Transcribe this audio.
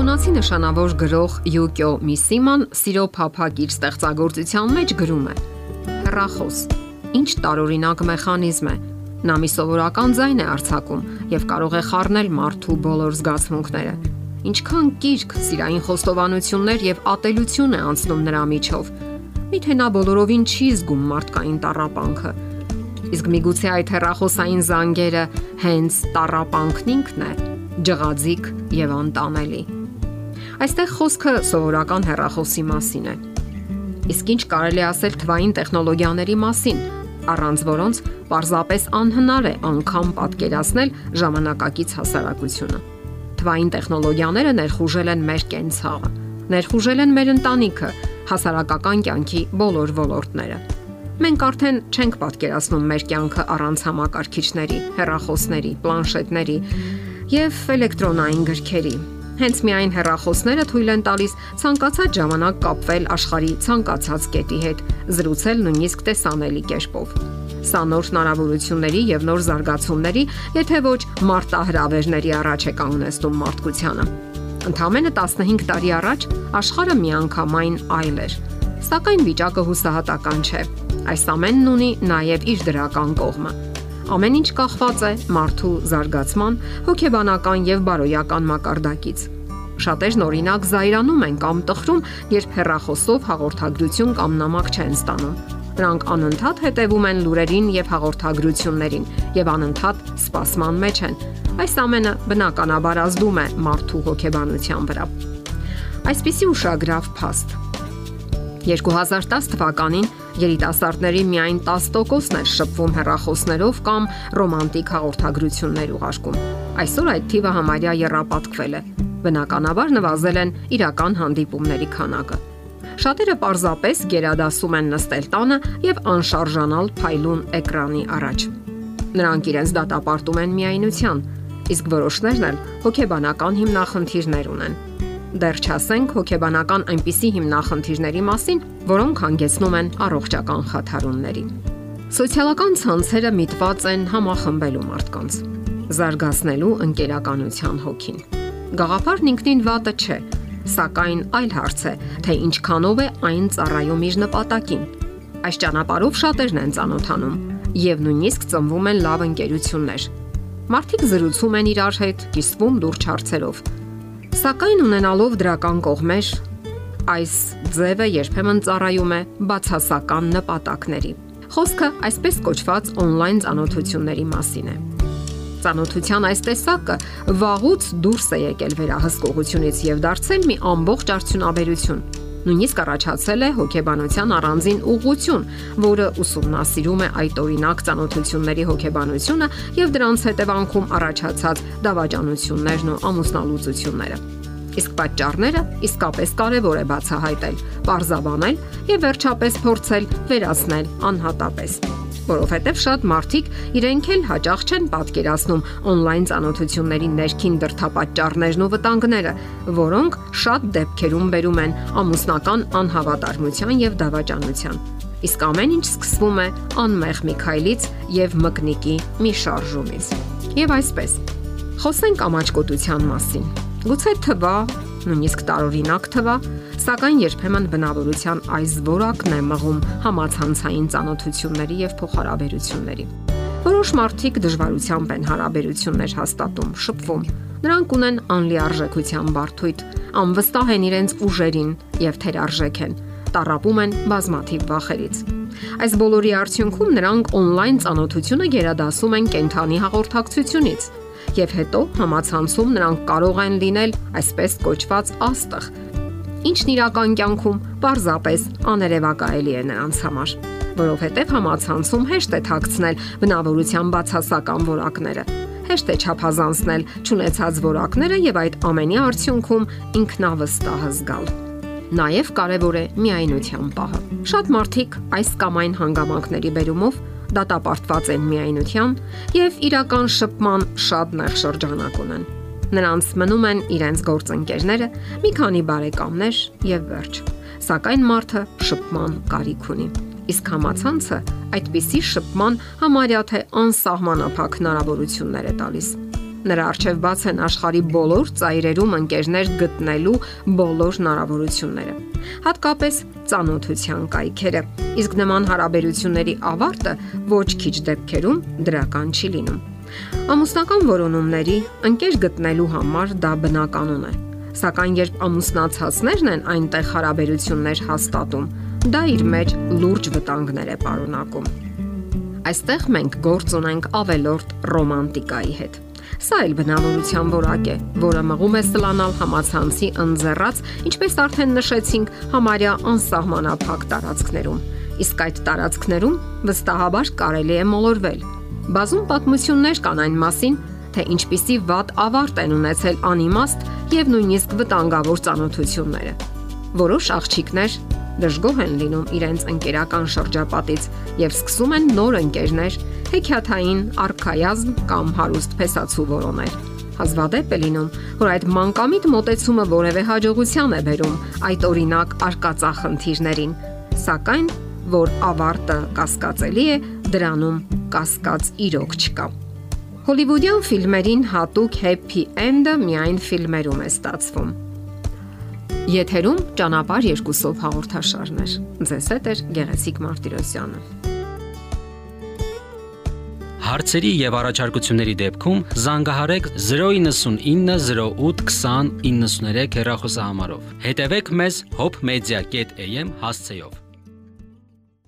Ճապոնացի նշանավոր գրող Յուկիո Միսիման սիրո փափագ իր ստեղծագործության մեջ գրում է. Հեռախոս, ինչ տարօրինակ մեխանիզմ է։ Նա մի սովորական ձայն է արձակում եւ կարող է խառնել մարդու բոլոր զգացմունքները։ Ինչքան կիրք, սիրային խոստովանություններ եւ ատելություն է անցնում նրա միջով։ Միթե նա բոլորովին չի զգում մարդկային տառապանքը։ Իսկ միգուցե այդ հեռախոսային զանգերը հենց տառապանքն ինքն է ջղաձիկ եւ անտանելի։ Այստեղ խոսքը սովորական հեռախոսի մասին է։ Իսկ ինչ կարելի ասել թվային տեխնոլոգիաների մասին, առանց որոնց պարզապես անհնար է անգամ պատկերացնել ժամանակակից հասարակությունը։ Թվային տեխնոլոգիաները ներխուժել են մեր կենցաղը, ներխուժել են մեր ընտանիքը, հասարակական կյանքի բոլոր ոլորտները։ Մենք արդեն չենք պատկերացնում մեր կյանքը առանց համակարգիչների, հեռախոսների, պլանշետների, եւ էլեկտրոնային գրքերի։ Հենց միայն հեռախոսները թույլ են տալիս ցանկացած ժամանակ կապվել աշխարի ցանկացած կետի հետ, զրուցել նույնիսկ տեսանելի կերպով։ Սա նոր հնարավորությունների եւ նոր զարգացումների, եթե ոչ մարտահրավերների առաջ է կանգնեցնում մարդկությանը։ Ընդամենը 15 տարի առաջ աշխարհը միանգամայն այլ էր։ Սակայն վիճակը հուսահատական չէ։ Այս ամենն ունի նաև իր դրական կողմը Ամեն ինչ կախված է մարդու զարգացման, հոգեբանական եւ բարոյական մակարդակից։ Շատերն օրինակ զայրանում են կամ տխրում, երբ հերախոսով հաղորդագրություն կամ նամակ չեն ստանում։ Նրանք անընդհատ հետևում են լուրերին եւ հաղորդագրություններին եւ անընդհատ սպասման մեջ են։ Այս ամենը բնականաբար ազդում է մարդու հոգեբանության վրա։ Այսպիսի ուշագրավ փաստ. 2010 թվականին երիտասարդների միայն 10%-ն էր շփվում հեռախոսներով կամ ռոմանտիկ հաղորդագրություններ ուղարկում։ Այսօր այդ թիվը համարյա երապատկվել է։ Բնականաբար նվազել են իրական հանդիպումների քանակը։ Շատերը պարզապես գերադասում են նստել տանը եւ անշարժանալ փայլուն էկրանի առաջ։ Նրանք իրենց դատապարտում են միայնության, իսկ որոշներն էլ հոգեբանական հիմնախնդիրներ ունեն դեռ չասենք հոգեբանական այնպիսի հիմնախնդիրների մասին, որոնք հանգեցնում են առողջական խաթարումների։ Սոցիալական ցանցերը միտված են համախմբելու մարդկանց, զարգացնելու ընկերականության հոգին։ Գաղափարն ինքնին վատը չէ, սակայն այլ հարց է, թե ինչքանով է այն ծառայում իր նպատակին։ Այս ճանապարհով շատերն են ծանոթանում եւ նույնիսկ ծնվում են լավ ընկերություններ։ Մարդիկ զրուցում են իրար հետ, կիսվում լուրջ հարցերով Սակայն ունենալով դրական կողմեր, այս ձևը երբեմն ծառայում է բացասական նպատակների։ Խոսքը այսպես կոչված on-line ծանոթությունների մասին է։ Ծանոթության այս տեսակը վաղուց դուրս է եկել վերահսկողությունից եւ դարձել մի ամբողջ արդյունաբերություն Նույնիսկ առաջացել է հոգեբանության առանձին ուղղություն, որը ուսումնասիրում է այդ օրինակ ցանոթությունների հոգեբանությունը եւ դրանց հետևանքում առաջացած դավաճանություններն ու ամուսնալուծությունները։ Իսկ պատճառները իսկապես կարևոր է բացահայտել, parzabanել եւ վերջապես փորձել վերացնել անհատապես որովհետև շատ մարդիկ իրենք էլ հաճախ չեն պատկերացնում on-line ծանոթությունների ներքին դրթապաճառներն ու վտանգները, որոնք շատ դեպքերում բերում են ամուսնական անհավատարմության եւ դավաճանության։ Իսկ ամեն ինչ սկսվում է անմեղ մի քայլից եւ մկնիկի մի շարժումից։ Եվ այսպես։ Խոսենք ամաչկոտության մասին։ Գուցե թվա, նույնիսկ տարօրինակ թվա, Սակայն երբեմն բնավորության այս որակն է մղում համացանցային ծանոթությունների եւ փոխհարաբերությունների։ Որոշ մարդիկ դժվարությամբ են հարաբերություններ հաստատում, շփվում։ Նրանք ունեն անլիարժեքության բարդույթ, անվստահ են իրենց ուժերին եւ թերարժեք են, տարապում են բազմաթիվ վախերից։ Այս բոլորի արդյունքում նրանք on-line ծանոթությունը գերադասում են կենթանի հաղորդակցությունից եւ հետո համացանցում նրանք կարող են լինել այսպես կոչված աստղ, ինչն իրական կյանքում պարզապես աներևակայելի է նրանց համար, որովհետև համացանցում հեշտ է թաքցնել բնավորության բացասական որակները հեշտ է չափազանցնել ճանաչած որակները եւ այդ ամենի արդյունքում ինքնավստահ զգալ։ Նաև կարևոր է միայնության պահը։ Շատ մարդիկ այս կամ այն հանգամանքների բերումով դատապարտված են միայնության եւ իրական շփման շատ նեղ շրջանակ ունեն Նրանց մնում են իրենց գործընկերները, մի քանի բարեկամներ եւ վերջ։ Սակայն մարդը շփման կարիք ունի։ Իսկ համացանցը այդպիսի շփման համարյա թե անսահմանափակ հնարավորություններ է տալիս։ Նրա արժև բաց են աշխարի բոլոր ծայրերում ընկերներ գտնելու բոլոր հնարավորությունները։ Հատկապես ծանոթության կայքերը։ Իսկ նման հարաբերությունների ավարտը ոչ քիչ դեպքերում դրական չի լինում։ Ամուսնական որոնումների ընկեր գտնելու համար դա բնականon է։ Սակայն երբ ամուսնացածներն են այնտեղ հարաբերություններ հաստատում, դա իր մեջ լուրջ վտանգներ է պարունակում։ Այստեղ մենք գործ ունենք ավելորտ ռոմանտիկայի հետ։ Սա էլ բնավորության որակ է, որը մղում է ստանալ համացանցի ընձեռած, ինչպես արդեն նշեցինք, համարյա անսահմանափակ տարածքներում։ Իսկ այդ տարածքներում վստահաբար կարելի է մոլորվել։ Բազում պատմություններ կան այն մասին, թե ինչպիսի վատ ավարտ են ունեցել անիմաստ եւ նույնիսկ վտանգավոր ծանոթությունները։ Որոշ աղջիկներ դժգոհ են լինում իրենց ընկերական շրջապատից եւ սկսում են նոր ընկերներ, հեքիաթային արխայազմ կամ հարուստ փեսացու որոներ։ Հազվադեպ է լինում, որ այդ մանկամիտ մտեցումը որևէ հաջողության է բերում այդ օրինակ արկածախնդիրներին, սակայն որ ավարտը կասկածելի է, դրանում կասկած իրոք չկա։ Հոլիվուդյան ֆիլմերին հատուկ happy end-ը միայն ֆիլմերում է ստացվում։ Եթերում ճանապարհ երկուսով հաղորդաշարներ։ Ձեզ հետ է Գեղեցիկ Մարտիրոսյանը։ Հարցերի եւ առաջարկությունների դեպքում զանգահարեք 099 08 20 93 հեռախոսահամարով։ Հետևեք մեզ hopmedia.am հասցեով։